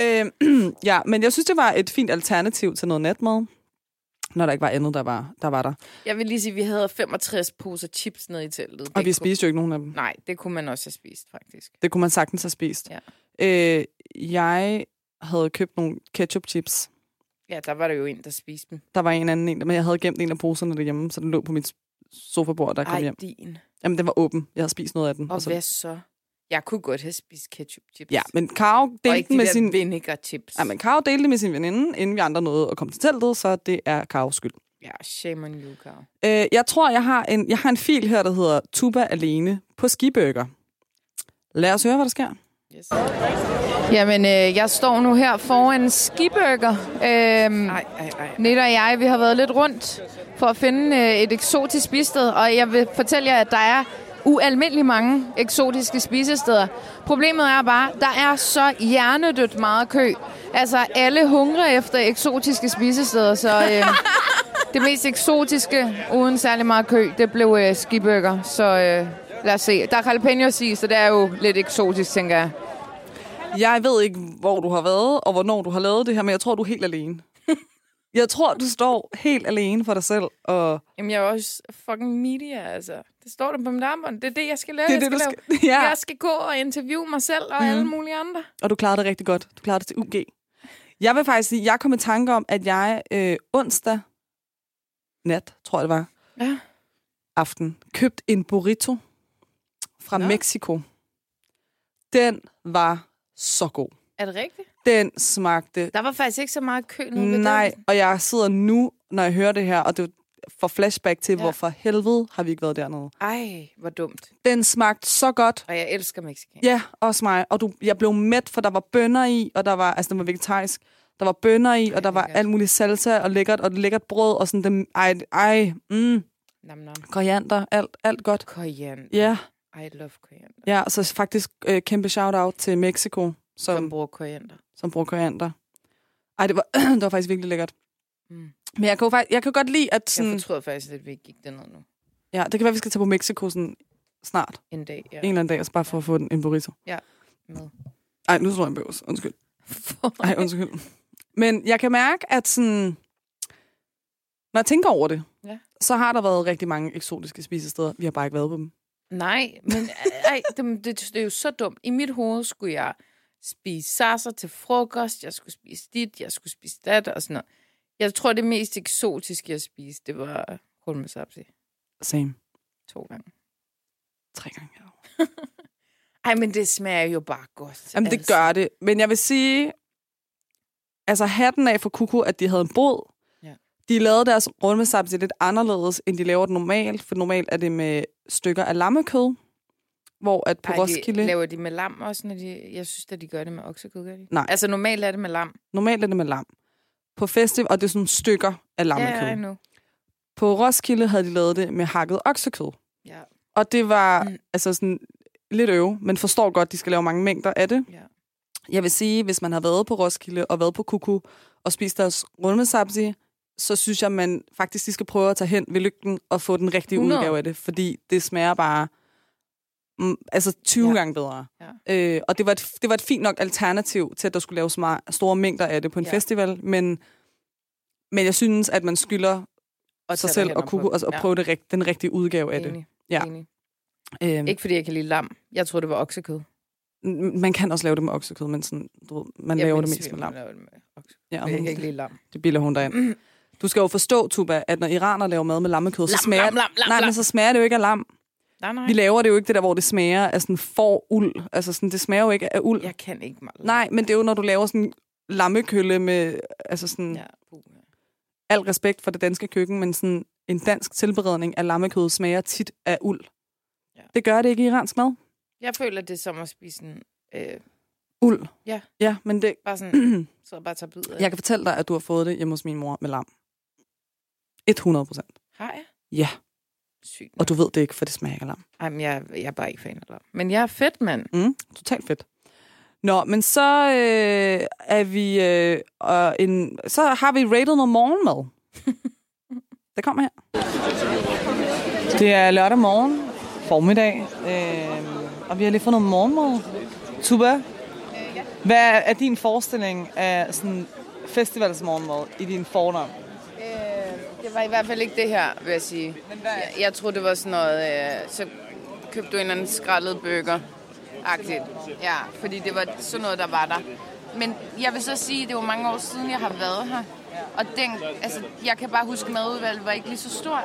Øhm, ja, men jeg synes, det var et fint alternativ til noget natmad. Når der ikke var andet, der var der. Var der. Jeg vil lige sige, at vi havde 65 poser chips nede i teltet. Og Det vi kunne- spiste jo ikke nogen af dem. Nej, det kunne man også have spist, faktisk. Det kunne man sagtens have spist. Ja. Øh, jeg havde købt nogle ketchup chips. Ja, der var der jo en, der spiste dem. Der var en anden en, men jeg havde gemt en af poserne derhjemme, så den lå på mit sofabord, der kom Ej, hjem. din. Jamen, den var åben. Jeg havde spist noget af den. Og så, hvad så? Jeg kunne godt have spist ketchup chips. Ja, men Karo delte de med der sin... vinegar chips. Ja, men Karo delte det med sin veninde, inden vi andre nåede at komme til teltet, så det er Karos skyld. Ja, shame on you, Karo. Øh, jeg tror, jeg har, en, jeg har en fil her, der hedder Tuba alene på skiburger. Lad os høre, hvad der sker. Yes. Jamen, øh, jeg står nu her foran Skiburger. Øhm. Nette og jeg, vi har været lidt rundt for at finde øh, et eksotisk spisested, og jeg vil fortælle jer, at der er ualmindelig mange eksotiske spisesteder. Problemet er bare, der er så hjernedødt meget kø. Altså, alle hungrer efter eksotiske spisesteder, så øh, det mest eksotiske, uden særlig meget kø, det blev øh, skiburger. Så øh, lad os se. Der er jalapenos i, så det er jo lidt eksotisk, tænker jeg. Jeg ved ikke, hvor du har været, og hvornår du har lavet det her, men jeg tror, du er helt alene. Jeg tror, du står helt alene for dig selv, og Jamen, jeg er også fucking media, altså. Det står der på mit armbånd. Det er det, jeg skal lave. det er jeg det, du skal skal... lave. Ja, Jeg skal gå og interviewe mig selv og mm. alle mulige andre. og du klarede det rigtig godt. Du klarede det til UG. Jeg vil faktisk sige, jeg kom i tanke om, at jeg øh, onsdag nat, tror jeg det var, Ja. aften, købt en burrito fra Nå. Mexico. Den var så god. Er det rigtigt? Den smagte Der var faktisk ikke så meget kø ved Nej, den. og jeg sidder nu, når jeg hører det her, og det får flashback til, Ja. hvorfor helvede har vi ikke været dernede. Ej, hvor dumt. Den smagte så godt. Og jeg elsker mexican. Ja, også mig. Og du, jeg blev mæt, for der var bønner i, og der var, altså den var vegetarisk. Der var bønner i, og der var lækkert. alt muligt salsa og lækkert, og lækkert brød, og sådan dem, ej, ej, mm, Nam, nam. koriander, alt, alt godt. Koriander. Ja, I love koriander. ja, så faktisk øh, kæmpe shout-out til Mexico, som, Som bruger koriander. som bruger koriander. Ej, det var, det var faktisk virkelig lækkert. Mm. Men jeg kan, jo faktisk, jeg kan godt lide, at Jeg sådan, fortryder faktisk, at vi ikke gik derned nu. ja, det kan være, vi skal tage på Mexico sådan snart. En dag. Ja. En eller anden dag, og så bare for at få en, en burrito. Med. Ej, nu slår jeg en bøvs. Undskyld. Ej, undskyld. Men jeg kan mærke, at sådan, når jeg tænker over det, Ja. så har der været rigtig mange eksotiske spisesteder. Vi har bare ikke været på dem. Nej, men ej, det, det, det er jo så dumt. I mit hoved skulle jeg spise sasser til frokost, jeg skulle spise dit, jeg skulle spise dat og sådan noget. Jeg tror, det mest eksotiske, jeg spiste, det var hulmesapsi Same. to gange. Tre gange. Ja. Ej, men det smager jo bare godt. Jamen, det gør det. Men jeg vil sige, altså hatten af for Kuku, at de havde en båd. Ja. De lavede deres rundmesapsi lidt anderledes, end de laver det normalt. For normalt er det med stykker af lammekød. Hvor at på Ej, Roskilde... de, laver de med lam også, når de... Jeg synes, at de gør det med oksekød, gør de? Nej. Altså, normalt er det med lam. Normalt er det med lam. På festival, og det er sådan stykker af lammekød. Ja, ja, nu. På Roskilde havde de lavet det med hakket oksekød. Ja, Og det var Mm. altså sådan lidt øve, men forstår godt, de skal lave mange mængder af det. ja. Jeg vil sige, hvis man har været på Roskilde og været på Kuku og spist deres rundmesapsi, så synes jeg, man faktisk de skal prøve at tage hen ved lygten og få den rigtige 100. udgave af det, fordi det smager bare altså 20 Ja. ja. gange bedre. Ja. Øh, og det var, et, det var et fint nok alternativ til, at der skulle laves store mængder af det på en Ja. ja. festival, men, men jeg synes, at man skylder Og sig selv og, kuku, altså, og prøve det, rigt- den rigtige udgave af det. Enig. Ja. Enig. Øhm, Ikke fordi jeg kan lide lam. Jeg troede, det var oksekød. man kan også lave det med oksekød, men sådan, du, ved, man ja, laver det mest med lam. Laver det med oksekød. Ja, Ja, og jeg hun, kan ikke lide lam. det bilder hun dig ind. Du skal jo forstå, Tuba, at når iraner laver mad med lammekød, så Lam, smager, lam, lam, lam, nej, lam. men så smager det jo ikke af lam. Nej, nej. Vi laver det jo ikke det der, hvor det smager af sådan for uld. Altså sådan, det smager jo ikke af uld. Jeg kan ikke meget. Nej, men det er jo, når du laver sådan lammekølle med, altså sådan, ja. Puh, ja. al respekt for det danske køkken, men sådan en dansk tilberedning af lammekød smager tit af uld. Ja. Det gør det ikke i iransk mad. Jeg føler, det er som at spise en... Øh, Uld. Ja. Ja, men det, bare sådan... så bare tage bid af. jeg kan fortælle dig, at du har fået det hjemme hos min mor med lam. 100 procent. Har jeg? Ja. Sygt. Og du ved det ikke, for det smager ikke af lam. Ej, men jeg, jeg er bare ikke fan af lam. Men jeg er fedt, mand. Mm, totalt fedt. Nå, men så øh, er vi øh, og en, så har vi rated noget morgenmad. det kommer her. Det er lørdag morgen, formiddag, øh, og vi har lige fået noget morgenmad. Tuba, hvad er din forestilling af sådan festivalsmorgenmad i din fordom? Det var i hvert fald ikke det her, vil jeg sige. Jeg, jeg troede, det var sådan noget... Øh, så købte du en eller anden skrællet burger. Agtigt. Ja, fordi det var sådan noget, der var der. Men jeg vil så sige, at det var mange år siden, jeg har været her. Og den, altså, jeg kan bare huske, at madudvalget var ikke lige så stort.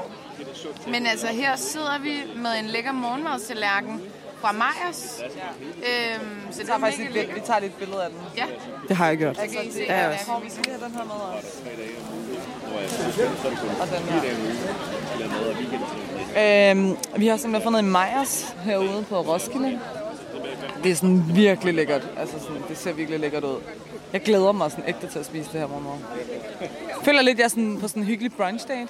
Men altså, her sidder vi med en lækker morgenmadstallerken fra Majers. Øhm, så det er mega lækkert. vi tager lidt billede af den. Ja, Det har jeg gjort. kan I se. Ja, Ja, også. Får vi den her med os? Og den her. Øhm, vi har simpelthen fundet en Meyers herude på Roskilde. Det er sådan virkelig lækkert. Altså sådan, det ser virkelig lækkert ud. Jeg glæder mig sådan ægte til at spise det her morgenmad. Jeg føler lidt, jeg er sådan på sådan en hyggelig brunch date. Er det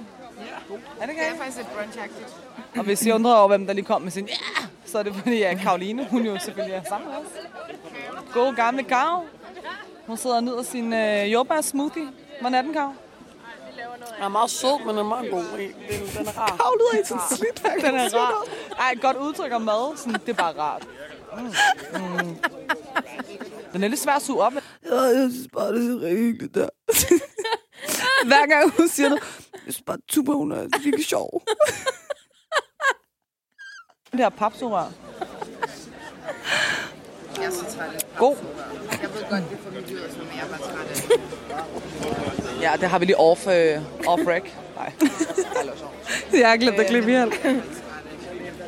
Det ikke? er faktisk lidt brunchagtigt. Og hvis I undrer over, hvem der lige kom med sin ja, så er det fordi, at Karoline, hun jo selvfølgelig er sammen med os. God gamle Gav. Hun sidder og nyder sin øh, jordbær smoothie. Hvordan er den, Gav? Den er meget sød, men den er meget god. Den, den er rar. Gav lyder ikke sådan slidt, Den er rar. Ej, et godt udtryk om mad. Sådan, det er bare rart. Mm. Mm. Den er lidt svær at suge op. Ja, jeg synes bare, det er rigtig hyggeligt der. Hver gang hun siger det, jeg synes bare, Tuba, hun er virkelig sjov. Det her papsugerør. Jeg er så træt af God. Jeg ved godt, det får mit ud, men jeg er bare træt af det. Ja, det har vi lige off, øh, off rec. Nej, Jeg har glemt at klippe ihjel.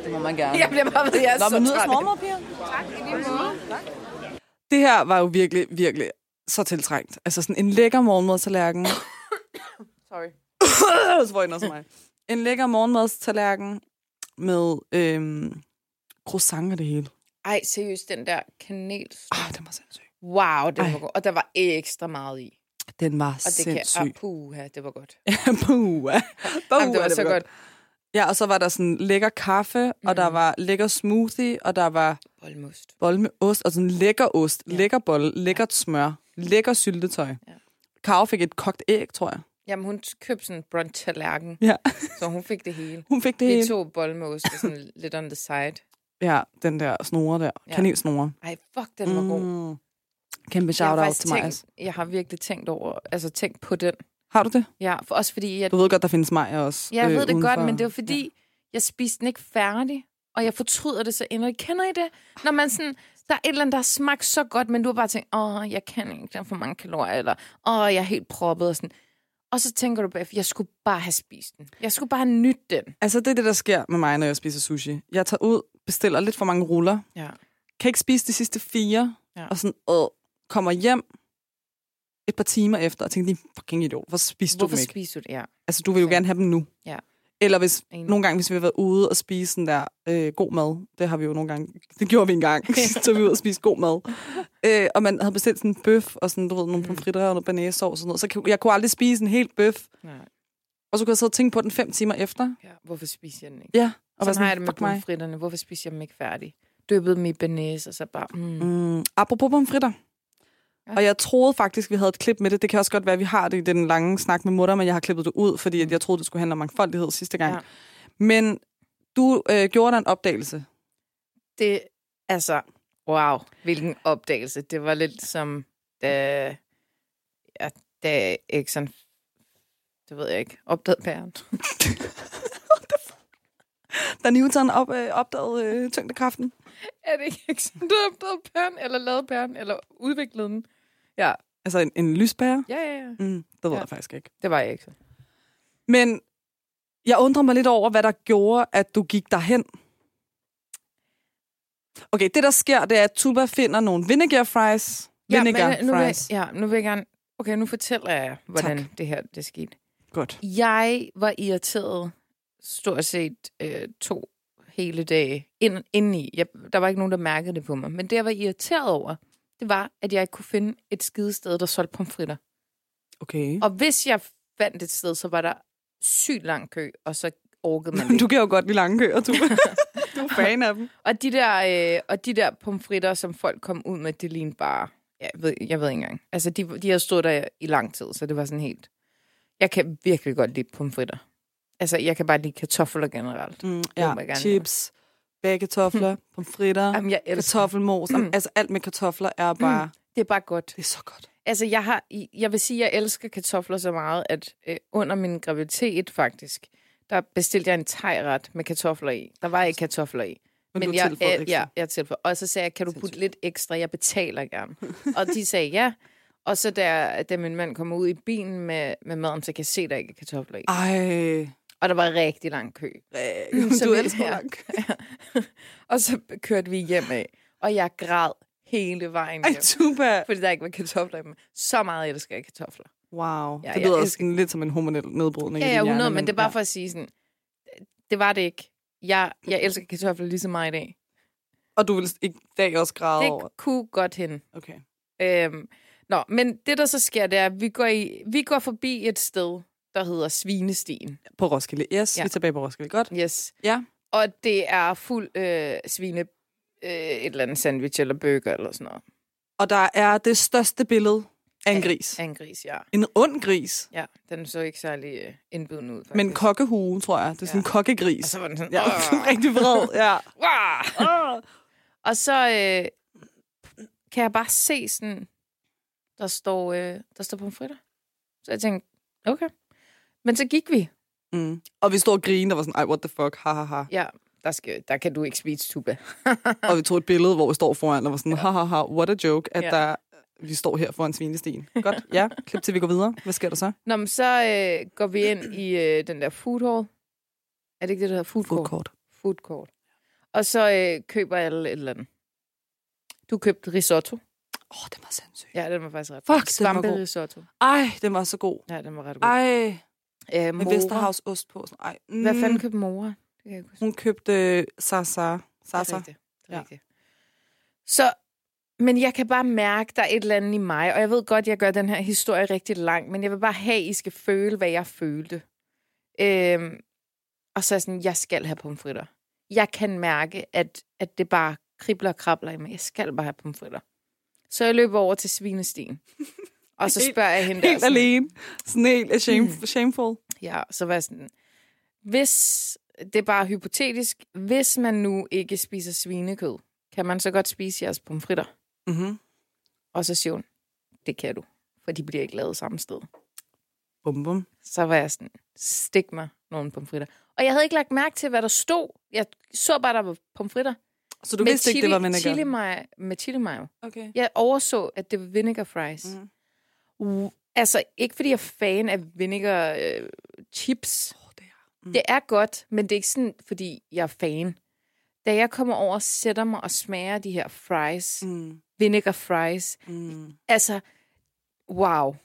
det må man gerne. Jeg bliver bare ved, jeg er Nå, så men af det. morgenmad, piger. Tak, i lige måde. Det her var jo virkelig, virkelig så tiltrængt. Altså sådan en lækker morgenmadstallerken. Sorry. så får jeg også mig. En lækker morgenmadstallerken med øhm, croissant og det hele. Ej, seriøst, den der kanel. Ah, den var sindssyg. Wow, den Ej. var god. Og der var ekstra meget i. Den var Og det kan... sindssyg. Ah, puha, det var godt. Puh, Jamen, det var så godt. Ja, og så var der sådan lækker kaffe, mm. og der var lækker smoothie, og der var Boldmust. bolle med ost, og sådan lækker ost, ja. Ja. lækker bolle, lækkert smør, lækker syltetøj. Ja. Ja. Karo fik et kogt æg, tror jeg. Jamen, hun købte sådan en brunch tallerken, Ja, så hun fik det hele. hun fik det Vi hele. to bold med ost og sådan lidt on the side. Ja, den der snore der. Ja. Kanelsnore. Ej, fuck, den var god. Mm. Kæmpe Jeg har, shout-out til mig. tænkt, jeg har virkelig tænkt over, altså tænkt på den. Har du det? Ja, for også fordi, jeg, Du ved godt, der findes mig også. jeg øh, ved det udenfor. godt, men det var fordi, ja. jeg spiste den ikke færdig, og jeg fortryder det så endelig. Kender I det? Når man sådan, der er et eller andet, der smagt så godt, men du har bare tænkt, åh, jeg kan ikke, der er for mange kalorier, eller åh, jeg er helt proppet, og sådan. Og så tænker du bagefter, jeg skulle bare have spist den. Jeg skulle bare have nydt den. Altså, det er det, der sker med mig, når jeg spiser sushi. Jeg tager ud, bestiller lidt for mange ruller, Ja. kan ikke spise de sidste fire, Ja. og sådan, øh, kommer hjem et par timer efter, og tænker, din fucking idiot, hvor spiste du Hvorfor dem ikke? spiser du det? Ja. Altså, du vil jo gerne have dem nu. Ja. Eller hvis, Enig. nogle gange, hvis vi har været ude og spise sådan der øh, god mad, det har vi jo nogle gange, det gjorde vi engang, så vi ud og spise god mad. Øh, og man havde bestilt sådan en bøf, og sådan, du ved, nogle pomfritter og noget banæssauce og sådan noget, så kan- jeg kunne aldrig spise en helt bøf, Nej. og så kunne jeg sidde og tænke på den fem timer efter. Ja. Hvorfor spiser jeg den ikke? Ja, og var Sådan har jeg det med pomfritterne. Hvorfor spiser jeg dem ikke færdig? Dyppede dem i banæs, og så bare... Mm. Mm, apropos pomfritter. Ja. Og jeg troede faktisk, vi havde et klip med det. Det kan også godt være, at vi har det i den lange snak med mutter, men jeg har klippet det ud, fordi at jeg troede, det skulle handle om mangfoldighed sidste gang. Ja. Men du øh, gjorde dig en opdagelse. Det, altså, wow, hvilken opdagelse. Det var lidt som, da, ja, da Exxon, det ved jeg ikke, opdagede pæren. Da Newton op, øh, opdagede øh, tyngdekraften. Er det ikke Exxon, der opdagede pæren, eller lavede pæren, eller udviklede den? Ja, Altså en, en lyspære. ja, ja, ja. Mm, det ved Ja. jeg faktisk ikke. Det var Exxon. Men jeg undrer mig lidt over, hvad der gjorde, at du gik derhen. Okay, det der sker, det er, at Tuba finder nogle vinegar fries. Vinegar men, nu vil, jeg- fries. ja, nu vil jeg gerne... Okay, nu fortæller jeg, hvordan Tak. det her det skete. Godt. Jeg var irriteret stort set øh, to hele dage ind, indeni. Jeg, der var ikke nogen, der mærkede det på mig. Men det, jeg var irriteret over, det var, at jeg ikke kunne finde et skidested, der solgte pomfritter. Okay. Og hvis jeg fandt et sted, så var der sygt lang kø, og så orkede man det. Du kan jo godt lide lange køer, du. du er fan af dem. Og de der, øh, og de der pomfritter, som folk kom ud med, det lignede bare... Ja, jeg, ved, jeg ved ikke engang. Altså, de, de har stået der i lang tid, så det var sådan helt... Jeg kan virkelig godt lide pomfritter. Altså, jeg kan bare lide kartofler generelt. Mm, ja, jeg gerne chips, bagkartofler, pomfritter, Jamen, jeg kartoffelmos. Mm. Altså, alt med kartofler er bare... Det er bare godt. Det er så godt. Altså, jeg, har, jeg vil sige, at jeg elsker kartofler så meget, at øh, under min graviditet faktisk, der bestilte jeg en tegret med kartofler i. Der var ikke kartofler i. Men, du jeg, ekstra. ja, jeg tilføjede. Og så sagde jeg, kan du putte lidt ekstra? Jeg betaler gerne. og de sagde ja. Og så da, da min mand kommer ud i bilen med, med maden, så kan jeg se, der ikke er kartofler i. Ej, Og der var rigtig lang kø. øh, Så du elsker ja. lang kø. Og så kørte vi hjem af. Og jeg græd hele vejen Ej, hjem. tuba. Fordi der ikke var kartofler i dem. Så meget elsker jeg kartofler. Wow. Ja, det lyder elsker- sådan lidt som en hormonel nedbrydning. Ja, ja, din 100, hjerne, men det er bare ja. for at sige sådan, det var det ikke. Jeg, jeg elsker kartofler lige så meget i dag. Og du vil i dag også græde over. Det kunne godt hende. Okay. Øhm, nå, men det der så sker, det er, at vi går, i, vi går forbi et sted, der hedder Svinestien. På Roskilde. Yes, Ja. vi er tilbage på Roskilde. Godt. Yes. Ja. Og det er fuld øh, svine, øh, et eller andet sandwich eller burger eller sådan noget. Og der er det største billede af en gris. Af en gris, ja. En ond gris. Ja, den så ikke særlig øh, indbydende ud, faktisk. Men kokkehue, tror jeg. Det er sådan en Ja. kokkegris. Og så var den sådan, Ja, rigtig vred. Ja. Og så øh, kan jeg bare se sådan, der står, øh, der står pomfritter. Så jeg tænkte, okay. Men så gik vi. Mm. Og vi stod og grinede og var sådan, ej, what the fuck, ha, ha, ha. Ja, der, skal, der kan du ikke spise tuba. Og vi tog et billede, hvor vi står foran og var sådan, ha, ha, ha, what a joke, at Ja. der, vi står her foran svinestien. Godt, ja. Klip til, vi går videre. Hvad sker der så? Nå, men så øh, går vi ind i øh, den der food hall. Er det ikke det, der hedder food court? Food court. Food court. Og så øh, køber jeg et eller andet. Du købte risotto. Åh, oh, den var sindssyg. Ja, den var faktisk ret Fuck, god. den var Svampe god. risotto. Ej, den var så god. Ja, den var ret god. Ej, Øh, med. Vesterhavs ost på. Sådan, Ej, mm. Hvad fanden købte Mora? Det kan jeg. Hun købte øh, Sasa. Det er Sasa. rigtigt. Det er Ja. rigtigt. Så, men jeg kan bare mærke, der er et eller andet i mig, og jeg ved godt, jeg gør den her historie rigtig lang, men jeg vil bare have, at I skal føle, hvad jeg følte. Øhm, og så er jeg sådan, jeg skal have pomfritter. Jeg kan mærke, at, at det bare kribler og krabler i mig. Jeg skal bare have pomfritter. Så jeg løber over til svinestien. Og så spørger jeg hende der. Helt sådan, alene. Sådan helt shame, Mm. shameful. Ja, så var jeg sådan, hvis, det er bare hypotetisk, hvis man nu ikke spiser svinekød, kan man så godt spise jeres pomfritter? Mm-hmm. Og så siger hun, det kan du, for de bliver ikke lavet samme sted. Bum, bum. Så var jeg sådan, stik mig nogle pomfritter. Og jeg havde ikke lagt mærke til, hvad der stod. Jeg så bare, der var pomfritter. Så du vidste ikke, det var vinegar? chili mayo, med chili mayo. Okay. Jeg overså, at det var vinegar fries. Mhm. Mm. Altså, ikke fordi jeg er fan af vinegar øh, chips. Oh, det er. Mm. Det er godt, men det er ikke sådan, fordi jeg er fan. Da jeg kommer over og sætter mig og smager de her fries, mm. Vinegar fries, Mm. altså, wow.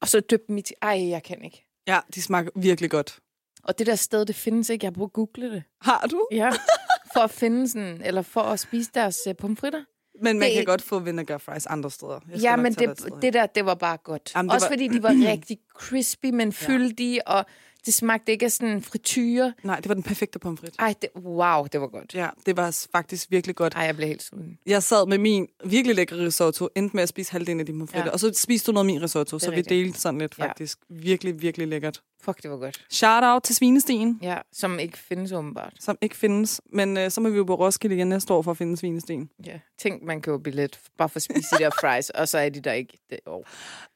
Og så døb til, ej, jeg kan ikke. Ja, de smager virkelig godt. Og det der sted, det findes ikke. Jeg har at google det. Har du? Ja. For at finde sådan, eller for at spise deres uh, pomfritter. Men man kan godt få vinegar fries andre steder. Jeg Ja, men det, sted det der, det var bare godt. Jamen, Også var- fordi de var rigtig crispy, men fyldige, og det smagte ikke af sådan frityre. Nej, det var den perfekte pomfrit. Ej, det, wow, det var godt. Ja, det var faktisk virkelig godt. Ej, jeg blev helt sulten. Jeg sad med min virkelig lækre risotto, endte med at spise halvdelen af de pomfritter, Ja. og så spiste du noget af min risotto, så vi rigtigt. delte sådan lidt Ja. faktisk. Virkelig, virkelig lækkert. Fuck, det var godt. Shout out til Svinestien, Ja, som ikke findes åbenbart. som ikke findes, men øh, så må vi jo på Roskilde igen næste år for at finde Svinestien. Ja. Tænk, man køber billet bare for at spise de der fries, og så er de der ikke det år.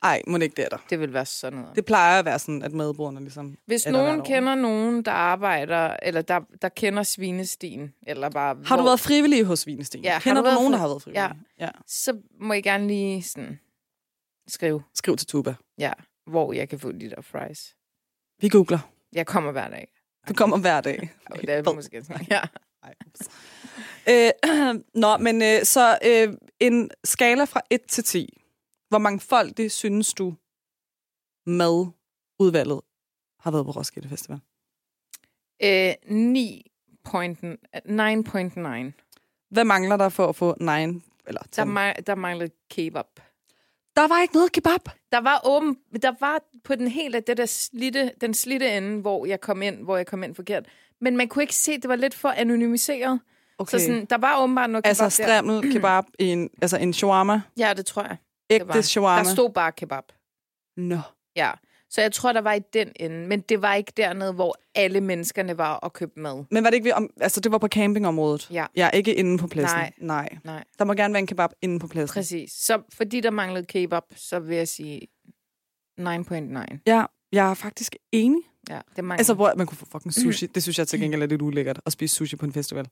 Ej, må det ikke det er der. Det vil være sådan noget. Det plejer at være sådan, at madbrugerne ligesom... Hvis nogen kender nogen, der arbejder, eller der, der kender svinestien, eller bare... Har du hvor- været frivillig hos Svinestien? Ja, Kender du du, nogen, der har været frivillig? Ja. ja. Så må I gerne lige sådan skrive, Skriv til Tuba. ja, hvor jeg kan få de der fries. Vi googler. Jeg kommer hver dag. Du kommer hver dag. Og det er måske sådan, ja. Øh, nå, men øh, så øh, en skala fra 1 til 10. Hvor mangfoldig synes du madudvalget har været på Roskilde Festival? Øh, 9.9. Hvad mangler der for at få 9? Eller 10? Der, ma- der mangler kebab. Der var ikke noget kebab. Der var åben, der var på den helt af det der slitte, den slitte ende, hvor jeg kom ind, hvor jeg kom ind forkert. Men man kunne ikke se, det var lidt for anonymiseret. Okay. Så sådan, der var åbenbart noget Altså kebab der. strimmel kebab i en, altså en shawarma. Ja, det tror jeg. Det var. Ægte shawarma. Der stod bare kebab. Nå. Ja. Så jeg tror, der var i den ende. Men det var ikke dernede, hvor alle menneskerne var og købte mad. Men var det ikke ved, om, altså det var på campingområdet? Ja. Ja, ikke inde på pladsen. Nej. Nej. Nej. Der må gerne være en kebab inde på pladsen. Præcis. Så fordi der manglede kebab, så vil jeg sige 9.9. Ja, jeg er faktisk enig. Ja, det mangler. Altså, hvor man kunne få fucking sushi. Det synes jeg til gengæld er lidt ulækkert, at spise sushi på en festival.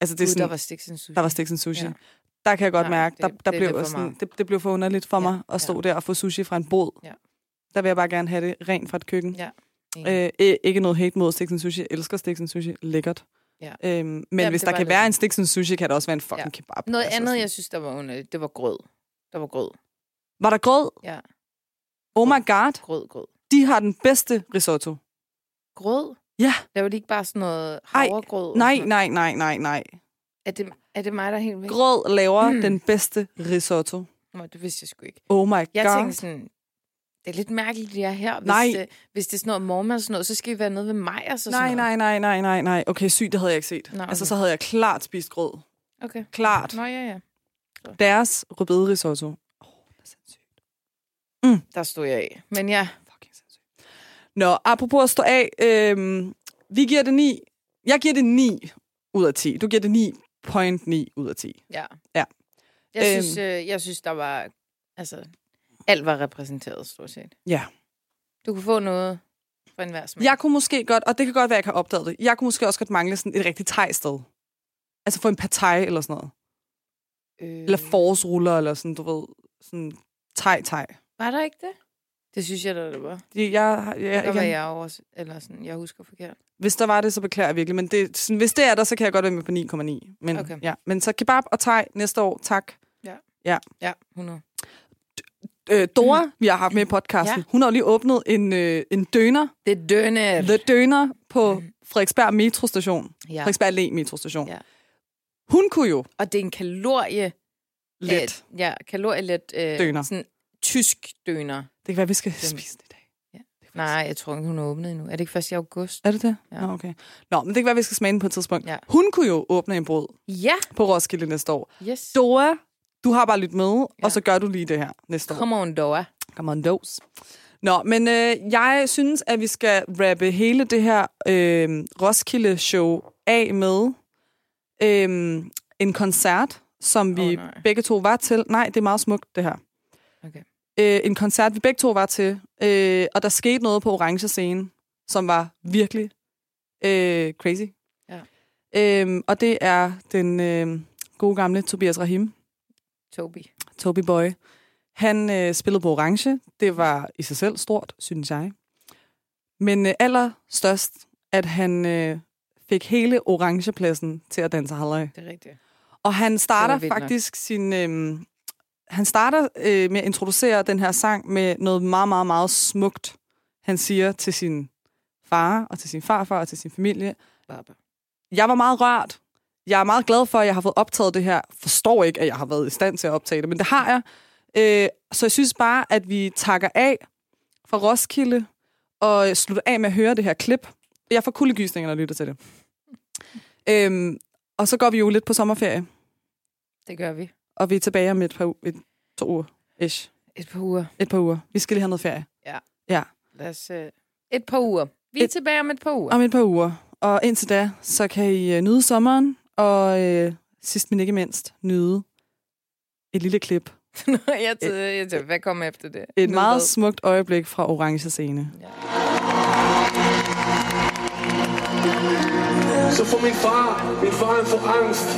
Altså, det er Gud, sådan, der var sticks and sushi. der var sticks and sushi. Ja. Der kan jeg godt Nej, mærke, der, det- der det er blev for sådan, det, det blev for underligt for Ja, mig at stå ja. der og få sushi fra en båd. Ja. Der vil jeg bare gerne have det rent fra et køkken. Ja. Øh, ikke noget hate mod sticks and sushi. Jeg elsker sticks and sushi. Lækkert. Ja. Øhm, men Ja, hvis der var kan lidt være en sticks and sushi, kan der også være en fucking Ja. kebab. Noget Altså andet, sådan. jeg synes, der var underligt, det var grød. Der var grød. Var der grød? Ja, Oh my god. grød, grød. De har den bedste risotto. Grød? Ja. Laver de ikke bare sådan noget havregrød? Nej, nej, nej, nej, nej. Er det, er det mig, der er helt væk? Grød laver Mm. den bedste risotto. Nå, det vidste jeg sgu ikke. Oh my Jeg god. tænkte sådan, det er lidt mærkeligt, at jeg er her. Hvis, Nej. Det, hvis det er sådan noget mormad og sådan noget, så skal vi være nede ved mig og så sådan Nej, noget. nej, nej, nej, nej, nej. Okay, sygt, det havde jeg ikke set. Nå, Altså, okay. så havde jeg klart spist grød. Okay. Klart. Nå, ja, ja. Deres rødbederisotto. Åh, oh, det er sindssygt. Der stod jeg af. Men ja, Fucking sindssygt. Nå, apropos at stå af. Øhm, vi giver det 9. Jeg giver det 9 ud af 10. Du giver det 9.9 ud af 10. ja. Ja. Jeg, Øhm. synes, øh, jeg synes, der var... Altså, alt var repræsenteret, stort set. Ja. Du kunne få noget for enhver smag. Jeg kunne måske godt, og det kan godt være, at jeg kan opdage det, jeg kunne måske også godt mangle sådan et rigtigt thai-sted. Altså få en partej eller sådan noget. øh, Eller forårsruller, eller sådan, du ved, sådan thai-thai. Var der ikke det? Det synes jeg, der det var. Jeg, jeg, jeg, Der var jeg, over, eller sådan, jeg husker forkert. Hvis der var det, så beklager jeg virkelig. Men det, sådan, hvis det er der, så kan jeg godt være med på 9,9. Men, Okay. ja. men så kebab og thai næste år, tak. Ja, 100. Øh, Dora, vi har haft med i podcasten, Ja. hun har jo lige åbnet en, øh, en døner, Det er dønne. The Døner, på Frederiksberg metrostation. Ja. Frederiksberg Allé metrostation. Ja. Hun kunne jo Og det er en kalorie... let. Øh, ja, kalorielet... Øh, Døner. Sådan tysk døner. Det kan være, vi skal Den- spise det i dag. Ja. Det Nej, jeg tror ikke, hun er åbnet endnu. Er det ikke først i august? Er det det? Ja. Nå, okay. Nå, men det kan være, vi skal smage den på et tidspunkt. Ja. Hun kunne jo åbne en båd Ja, på Roskilde næste år. yes. Dora, du har bare lyttet med, ja. Og så gør du lige det her næste år. Come on, Dora. Come on, dose. Nå, men øh, jeg synes, at vi skal rappe hele det her øh, Roskilde-show af med øh, en koncert, som vi oh, nej. begge to var til. Nej, det er meget smukt, det her. Okay. Øh, en koncert, vi begge to var til, øh, og der skete noget på Orange Scene, som var virkelig øh, crazy. Ja. Øh, og det er den øh, gode gamle Tobias Rahim. Toby. Toby Boy. Han øh, spillede på Orange. Det var i sig selv stort, synes jeg. Men øh, allerstørst, at han øh, fik hele Orangepladsen til at danse halløj. Det er rigtigt. Og han starter vildt nok. faktisk sin... Øh, han starter øh, med at introducere den her sang med noget meget, meget, meget smukt. Han siger til sin far og til sin farfar og til sin familie, Baba. jeg var meget rørt. Jeg er meget glad for, at jeg har fået optaget det her. Forstår ikke, at jeg har været i stand til at optage det, men det har jeg. Øh, så jeg synes bare, at vi takker af fra Roskilde og slutter af med at høre det her klip. Jeg får kuldegysninger, når jeg lytter til det. Øhm, og så går vi jo lidt på sommerferie, Det gør vi. og vi er tilbage om et par u- et, to uger. Ish. Et par uger. Et par uger. Vi skal lige have noget ferie. Lad os... Øh, et par uger. Vi er Et- tilbage om et par uger. Om et par uger. Og indtil da, så kan I øh, nyde sommeren, og øh, sidst men ikke mindst, nyde et lille klip. jeg tænkte, jeg tænkte, hvad kommer efter det? Et meget hvad? smukt øjeblik fra Orange Scene. Så får min far, min far han får angst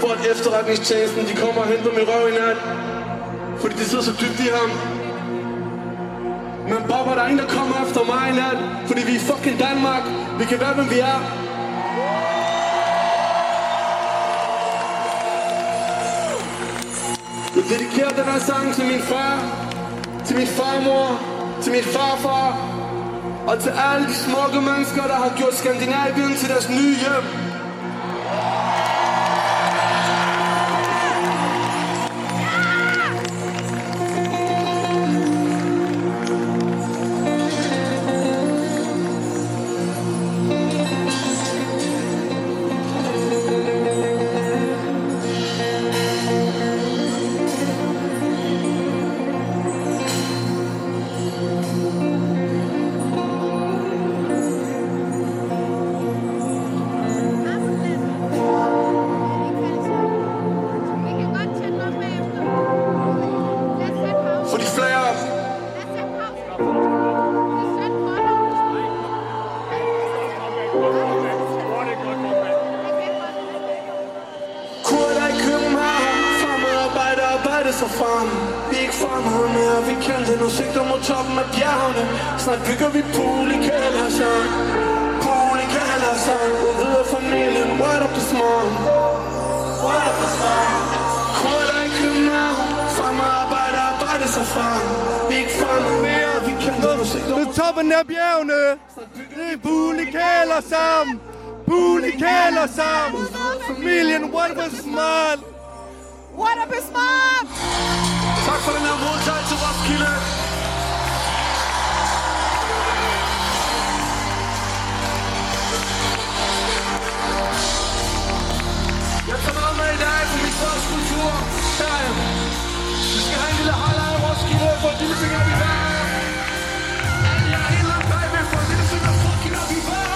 for at efterretningstjenesten, de kommer og henter min røv i nat. Fordi det sidder så dybt i ham. Men Bob, der er ingen, der kommer efter mig i nat. Fordi vi er fucking Danmark. Vi kan være, hvem vi er. Jeg dedikerer den her sang til min far, til min farmor, til min farfar, og til alle de smukke mennesker, der har gjort Skandinavien til deres nye hjem. Sammen Vi er ikke fanget mere, vi kendte Nu sigter mod toppen af bjergene. Snart bygger vi pool i kældersang Pool i kældersang Ud videre familien, what up this morning What up this morning Krøller i København Fra mig arbejde, arbejde sig frem. Vi er ikke fanget mere, vi kendte Nu sigter mod toppen af bjergene. Det er Pool i sammen. Pool i sammen. Familien, what was smart. What up is Mom? Tag von der Wohlzeit zu Waschkille. Jetzt haben wir mal die Eisen mit Kultur. Time. Das Geheimnis der Halle Waschkille von Dimitri Abibar. Ja, in der Bibel von Dimitri Abibar.